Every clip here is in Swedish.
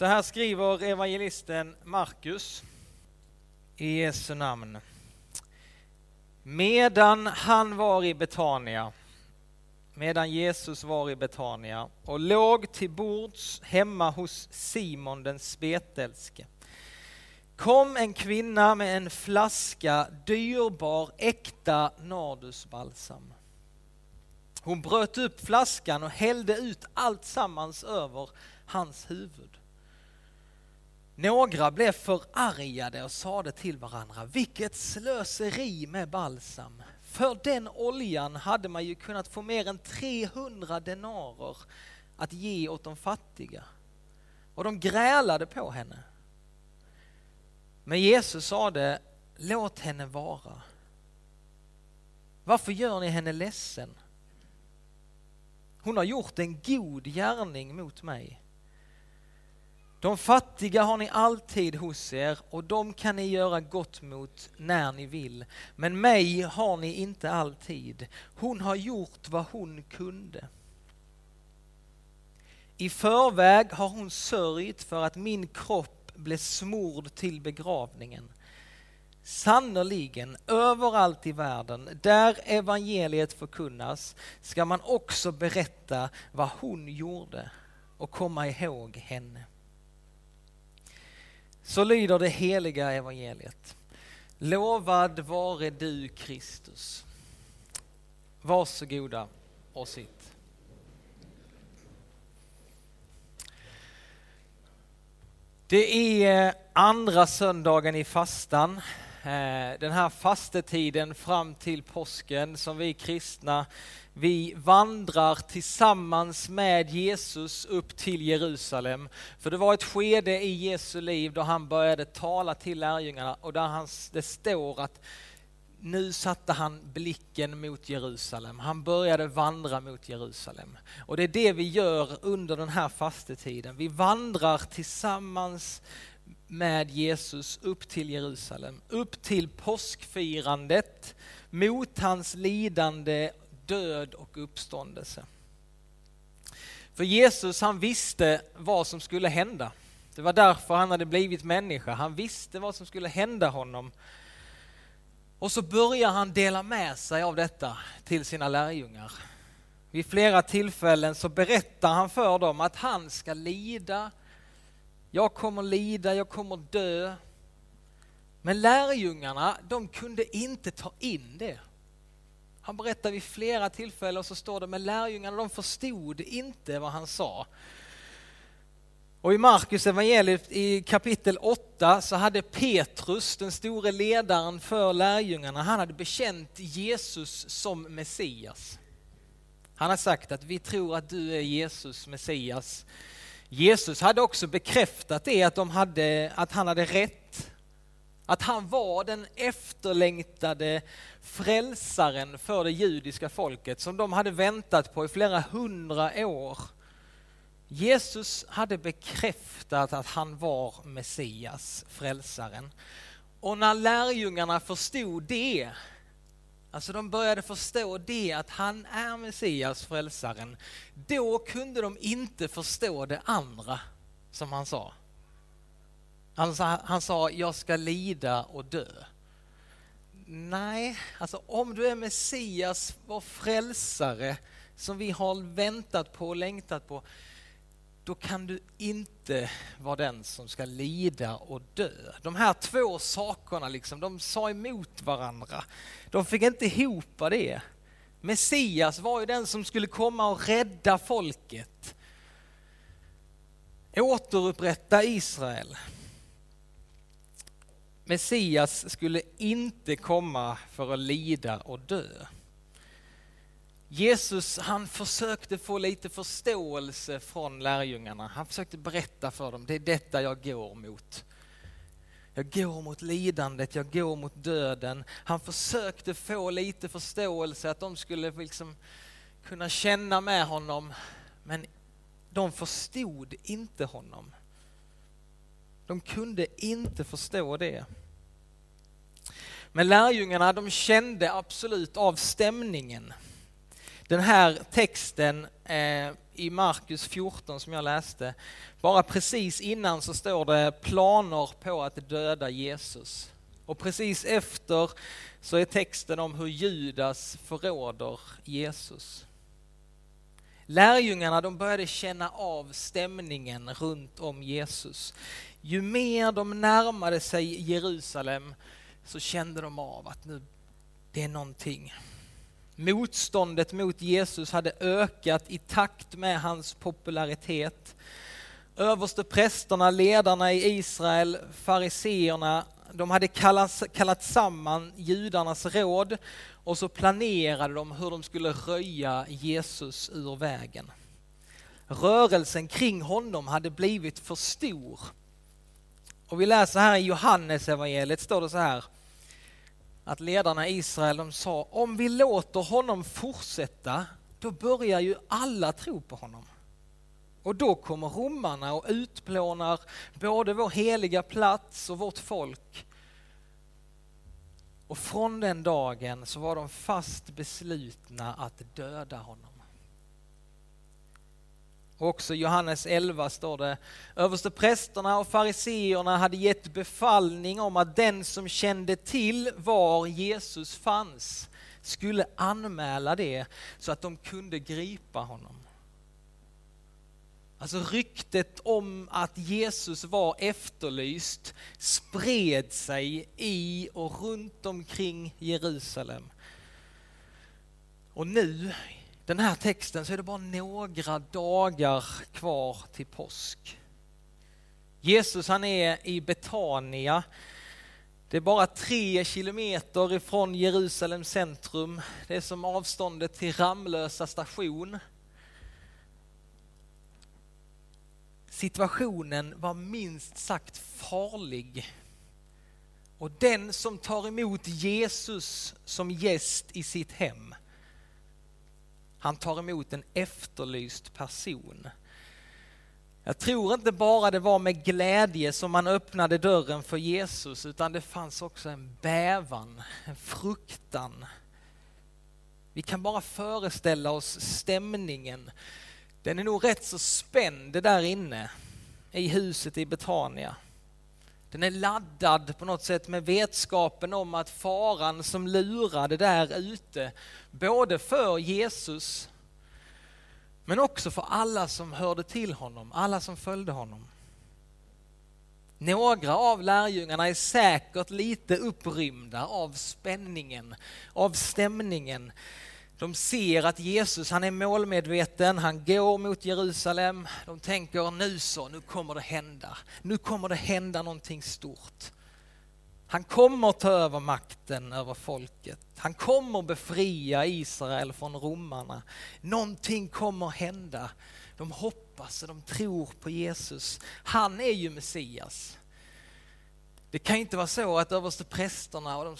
Så här skriver evangelisten Markus i Jesu namn. Medan han var i Betania, medan Jesus var i Betania och låg till bords hemma hos Simon den spetälske, kom en kvinna med en flaska dyrbar äkta nardusbalsam. Hon bröt upp flaskan och hällde ut allt sammans över hans huvud. Några blev förargade och sade till varandra, vilket slöseri med balsam. För den oljan hade man ju kunnat få mer än 300 denarer att ge åt de fattiga. Och de grälade på henne. Men Jesus sade, låt henne vara. Varför gör ni henne ledsen? Hon har gjort en god gärning mot mig. De fattiga har ni alltid hos er och de kan ni göra gott mot när ni vill. Men mig har ni inte alltid. Hon har gjort vad hon kunde. I förväg har hon sörjt för att min kropp blev smord till begravningen. Sannerligen, överallt i världen där evangeliet förkunnas ska man också berätta vad hon gjorde och komma ihåg henne. Så lyder det heliga evangeliet. Lovad vare du Kristus. Varsågoda och sitt. Det är andra söndagen i fastan. Eh, den här fastetiden fram till påsken som vi kristna vi vandrar tillsammans med Jesus upp till Jerusalem. För det var ett skede i Jesu liv då han började tala till lärjungarna och där han, det står att nu satte han blicken mot Jerusalem. Han började vandra mot Jerusalem. Och det är det vi gör under den här fastetiden. Vi vandrar tillsammans med Jesus upp till Jerusalem, upp till påskfirandet, mot hans lidande död och uppståndelse. För Jesus han visste vad som skulle hända. Det var därför han hade blivit människa. Han visste vad som skulle hända honom. Och så börjar han dela med sig av detta till sina lärjungar. Vid flera tillfällen så berättar han för dem att han ska lida. Jag kommer lida, jag kommer dö. Men lärjungarna, de kunde inte ta in det. Han berättar vid flera tillfällen och så står det med lärjungarna, de förstod inte vad han sa. Och i Markus evangeliet i kapitel 8 så hade Petrus, den store ledaren för lärjungarna, han hade bekänt Jesus som Messias. Han har sagt att vi tror att du är Jesus, Messias. Jesus hade också bekräftat det, att, de hade, att han hade rätt att han var den efterlängtade frälsaren för det judiska folket som de hade väntat på i flera hundra år. Jesus hade bekräftat att han var Messias, frälsaren. Och när lärjungarna förstod det, alltså de började förstå det att han är Messias, frälsaren, då kunde de inte förstå det andra som han sa. Han sa, han sa, jag ska lida och dö. Nej, alltså om du är Messias, vår frälsare, som vi har väntat på och längtat på, då kan du inte vara den som ska lida och dö. De här två sakerna, liksom, de sa emot varandra. De fick inte ihop det. Messias var ju den som skulle komma och rädda folket. Återupprätta Israel. Messias skulle inte komma för att lida och dö. Jesus han försökte få lite förståelse från lärjungarna. Han försökte berätta för dem, det är detta jag går mot. Jag går mot lidandet, jag går mot döden. Han försökte få lite förståelse, att de skulle liksom kunna känna med honom. Men de förstod inte honom. De kunde inte förstå det. Men lärjungarna de kände absolut av stämningen. Den här texten eh, i Markus 14 som jag läste, bara precis innan så står det planer på att döda Jesus. Och precis efter så är texten om hur Judas förråder Jesus. Lärjungarna de började känna av stämningen runt om Jesus. Ju mer de närmade sig Jerusalem så kände de av att nu, det är någonting. Motståndet mot Jesus hade ökat i takt med hans popularitet. Överste prästerna, ledarna i Israel, fariseerna, de hade kallat, kallat samman judarnas råd och så planerade de hur de skulle röja Jesus ur vägen. Rörelsen kring honom hade blivit för stor. Och vi läser här i Johannes evangeliet står det så här att ledarna i Israel de sa om vi låter honom fortsätta då börjar ju alla tro på honom. Och då kommer romarna och utplånar både vår heliga plats och vårt folk. Och från den dagen så var de fast beslutna att döda honom. Och också Johannes 11 står det, översteprästerna och fariseerna hade gett befallning om att den som kände till var Jesus fanns skulle anmäla det så att de kunde gripa honom. Alltså ryktet om att Jesus var efterlyst spred sig i och runt omkring Jerusalem. Och nu, den här texten, så är det bara några dagar kvar till påsk. Jesus han är i Betania. Det är bara tre kilometer ifrån Jerusalems centrum. Det är som avståndet till Ramlösa station. situationen var minst sagt farlig. Och den som tar emot Jesus som gäst i sitt hem, han tar emot en efterlyst person. Jag tror inte bara det var med glädje som man öppnade dörren för Jesus, utan det fanns också en bävan, en fruktan. Vi kan bara föreställa oss stämningen den är nog rätt så spänd där inne i huset i Betania. Den är laddad på något sätt med vetskapen om att faran som lurade där ute, både för Jesus men också för alla som hörde till honom, alla som följde honom. Några av lärjungarna är säkert lite upprymda av spänningen, av stämningen de ser att Jesus han är målmedveten, han går mot Jerusalem. De tänker nu så, nu kommer det hända. Nu kommer det hända någonting stort. Han kommer ta över makten över folket. Han kommer befria Israel från romarna. Någonting kommer hända. De hoppas och de tror på Jesus. Han är ju Messias. Det kan inte vara så att översteprästerna och de,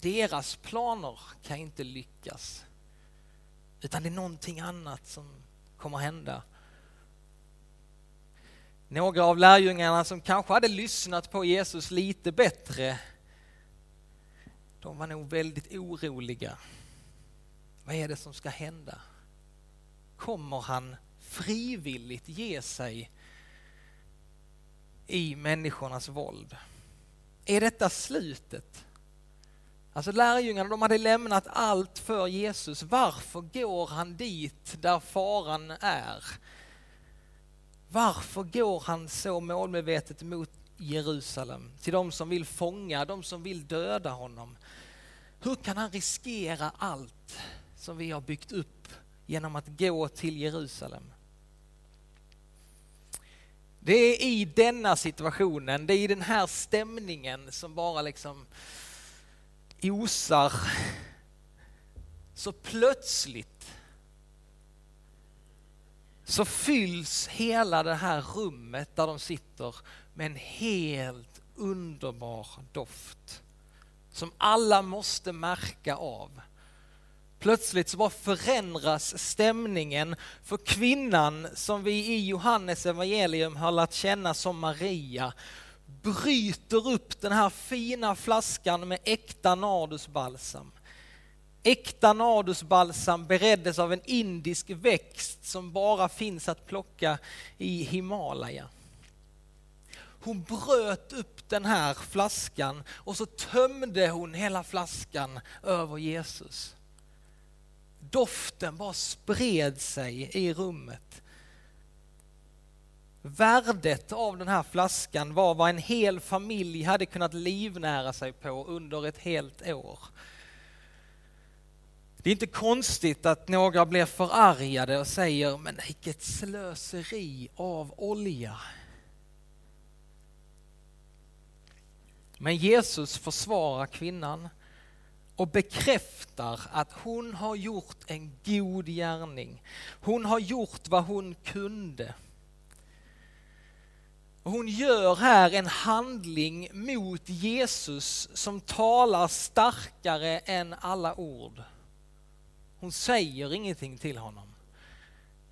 deras planer kan inte lyckas. Utan det är någonting annat som kommer hända. Några av lärjungarna som kanske hade lyssnat på Jesus lite bättre, de var nog väldigt oroliga. Vad är det som ska hända? Kommer han frivilligt ge sig i människornas våld? Är detta slutet? Alltså lärjungarna de hade lämnat allt för Jesus. Varför går han dit där faran är? Varför går han så målmedvetet mot Jerusalem? Till de som vill fånga, de som vill döda honom. Hur kan han riskera allt som vi har byggt upp genom att gå till Jerusalem? Det är i denna situationen, det är i den här stämningen som bara liksom osar så plötsligt så fylls hela det här rummet där de sitter med en helt underbar doft som alla måste märka av. Plötsligt så bara förändras stämningen för kvinnan som vi i Johannes evangelium har lärt känna som Maria bryter upp den här fina flaskan med äkta nardusbalsam. Äkta nardusbalsam bereddes av en indisk växt som bara finns att plocka i Himalaya. Hon bröt upp den här flaskan och så tömde hon hela flaskan över Jesus. Doften bara spred sig i rummet. Värdet av den här flaskan var vad en hel familj hade kunnat livnära sig på under ett helt år. Det är inte konstigt att några blir förargade och säger, men vilket slöseri av olja. Men Jesus försvarar kvinnan och bekräftar att hon har gjort en god gärning. Hon har gjort vad hon kunde hon gör här en handling mot Jesus som talar starkare än alla ord. Hon säger ingenting till honom.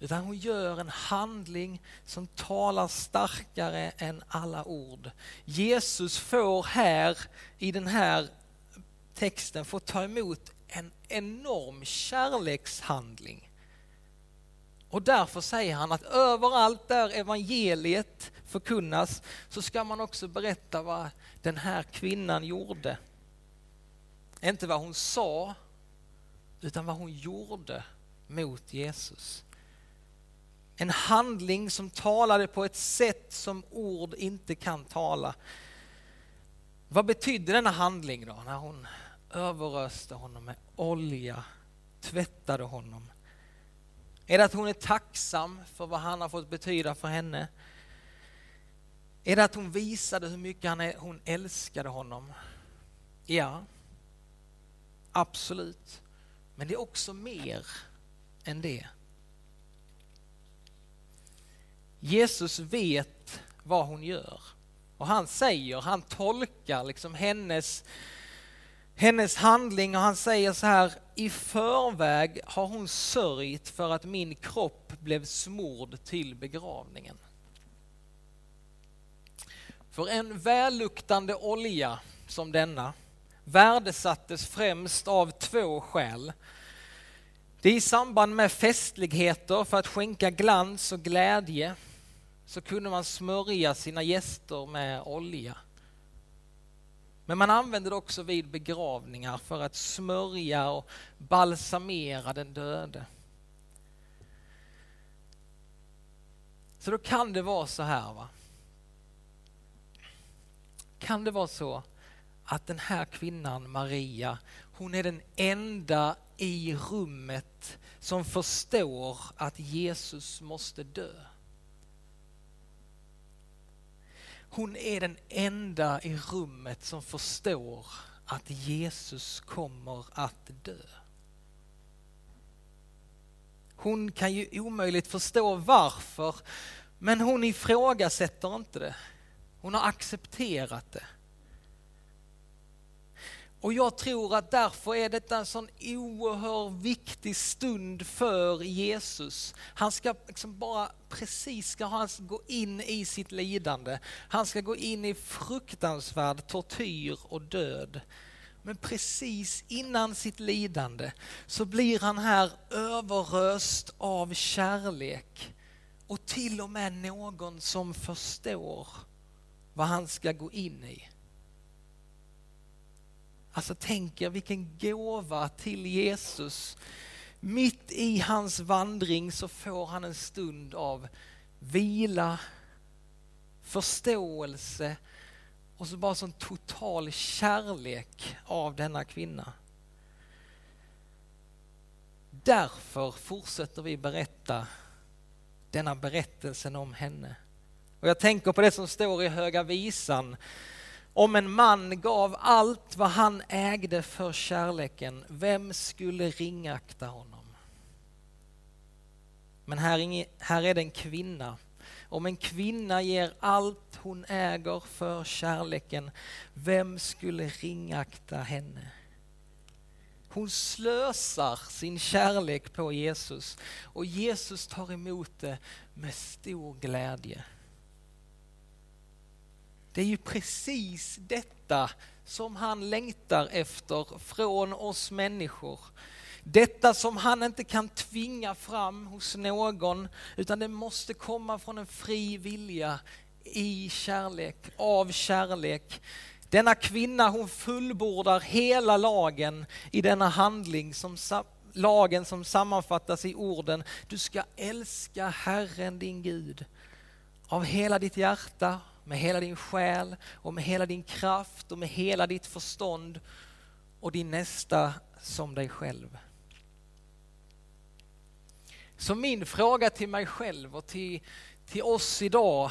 Utan hon gör en handling som talar starkare än alla ord. Jesus får här i den här texten få ta emot en enorm kärlekshandling. Och därför säger han att överallt där evangeliet förkunnas så ska man också berätta vad den här kvinnan gjorde. Inte vad hon sa, utan vad hon gjorde mot Jesus. En handling som talade på ett sätt som ord inte kan tala. Vad betydde denna handling då, när hon överöste honom med olja, tvättade honom? Är det att hon är tacksam för vad han har fått betyda för henne? Är det att hon visade hur mycket hon älskade honom? Ja, absolut. Men det är också mer än det. Jesus vet vad hon gör. Och han säger, han tolkar liksom hennes, hennes handling och han säger så här, i förväg har hon sörjt för att min kropp blev smord till begravningen. För en välluktande olja som denna värdesattes främst av två skäl. Det är i samband med festligheter för att skänka glans och glädje så kunde man smörja sina gäster med olja. Men man använder det också vid begravningar för att smörja och balsamera den döde. Så då kan det vara så här. va? Kan det vara så att den här kvinnan, Maria, hon är den enda i rummet som förstår att Jesus måste dö. Hon är den enda i rummet som förstår att Jesus kommer att dö. Hon kan ju omöjligt förstå varför, men hon ifrågasätter inte det. Hon har accepterat det. Och jag tror att därför är detta en sån oerhört viktig stund för Jesus. Han ska liksom bara precis ska han gå in i sitt lidande. Han ska gå in i fruktansvärd tortyr och död. Men precis innan sitt lidande så blir han här överröst av kärlek och till och med någon som förstår vad han ska gå in i. Alltså tänk er vilken gåva till Jesus. Mitt i hans vandring så får han en stund av vila, förståelse och så bara sån total kärlek av denna kvinna. Därför fortsätter vi berätta denna berättelsen om henne. Och jag tänker på det som står i Höga Visan om en man gav allt vad han ägde för kärleken, vem skulle ringakta honom? Men här, här är det en kvinna. Om en kvinna ger allt hon äger för kärleken, vem skulle ringakta henne? Hon slösar sin kärlek på Jesus och Jesus tar emot det med stor glädje. Det är ju precis detta som han längtar efter från oss människor. Detta som han inte kan tvinga fram hos någon, utan det måste komma från en fri vilja i kärlek, av kärlek. Denna kvinna hon fullbordar hela lagen i denna handling, som, lagen som sammanfattas i orden Du ska älska Herren din Gud av hela ditt hjärta, med hela din själ och med hela din kraft och med hela ditt förstånd och din nästa som dig själv. Så min fråga till mig själv och till, till oss idag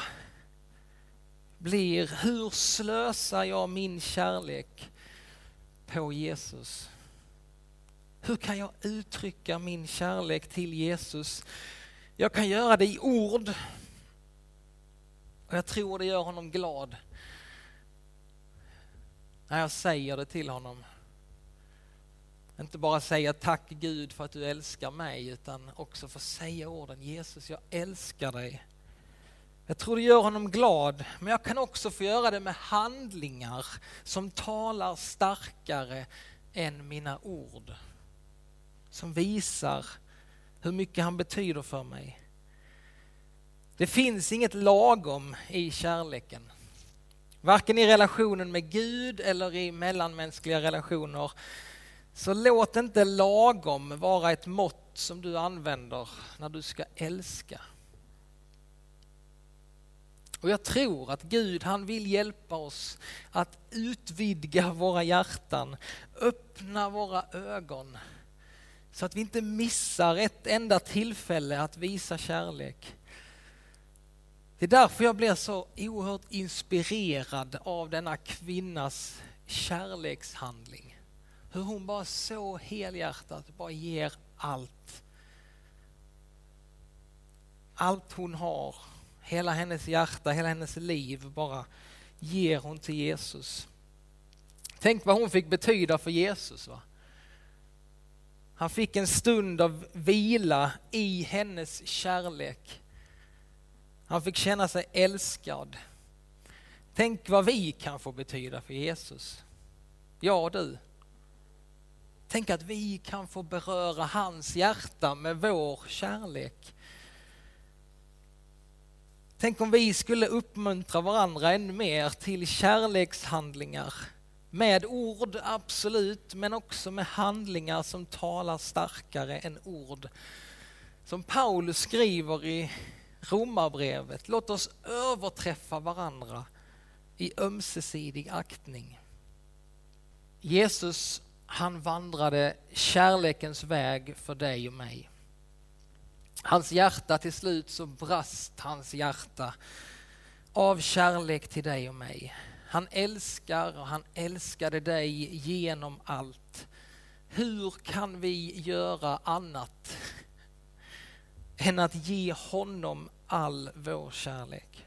blir hur slösar jag min kärlek på Jesus? Hur kan jag uttrycka min kärlek till Jesus? Jag kan göra det i ord. Och jag tror det gör honom glad. När jag säger det till honom. Inte bara säga tack Gud för att du älskar mig utan också få säga orden Jesus jag älskar dig. Jag tror det gör honom glad, men jag kan också få göra det med handlingar som talar starkare än mina ord. Som visar hur mycket han betyder för mig. Det finns inget lagom i kärleken. Varken i relationen med Gud eller i mellanmänskliga relationer. Så låt inte lagom vara ett mått som du använder när du ska älska. Och jag tror att Gud han vill hjälpa oss att utvidga våra hjärtan, öppna våra ögon så att vi inte missar ett enda tillfälle att visa kärlek. Det är därför jag blir så oerhört inspirerad av denna kvinnas kärlekshandling. Hur hon bara så helhjärtat bara ger allt. Allt hon har Hela hennes hjärta, hela hennes liv bara ger hon till Jesus. Tänk vad hon fick betyda för Jesus. Va? Han fick en stund av vila i hennes kärlek. Han fick känna sig älskad. Tänk vad vi kan få betyda för Jesus. Ja du. Tänk att vi kan få beröra hans hjärta med vår kärlek. Tänk om vi skulle uppmuntra varandra ännu mer till kärlekshandlingar. Med ord, absolut, men också med handlingar som talar starkare än ord. Som Paulus skriver i Romarbrevet, låt oss överträffa varandra i ömsesidig aktning. Jesus, han vandrade kärlekens väg för dig och mig. Hans hjärta, till slut så brast hans hjärta av kärlek till dig och mig. Han älskar och han älskade dig genom allt. Hur kan vi göra annat än att ge honom all vår kärlek?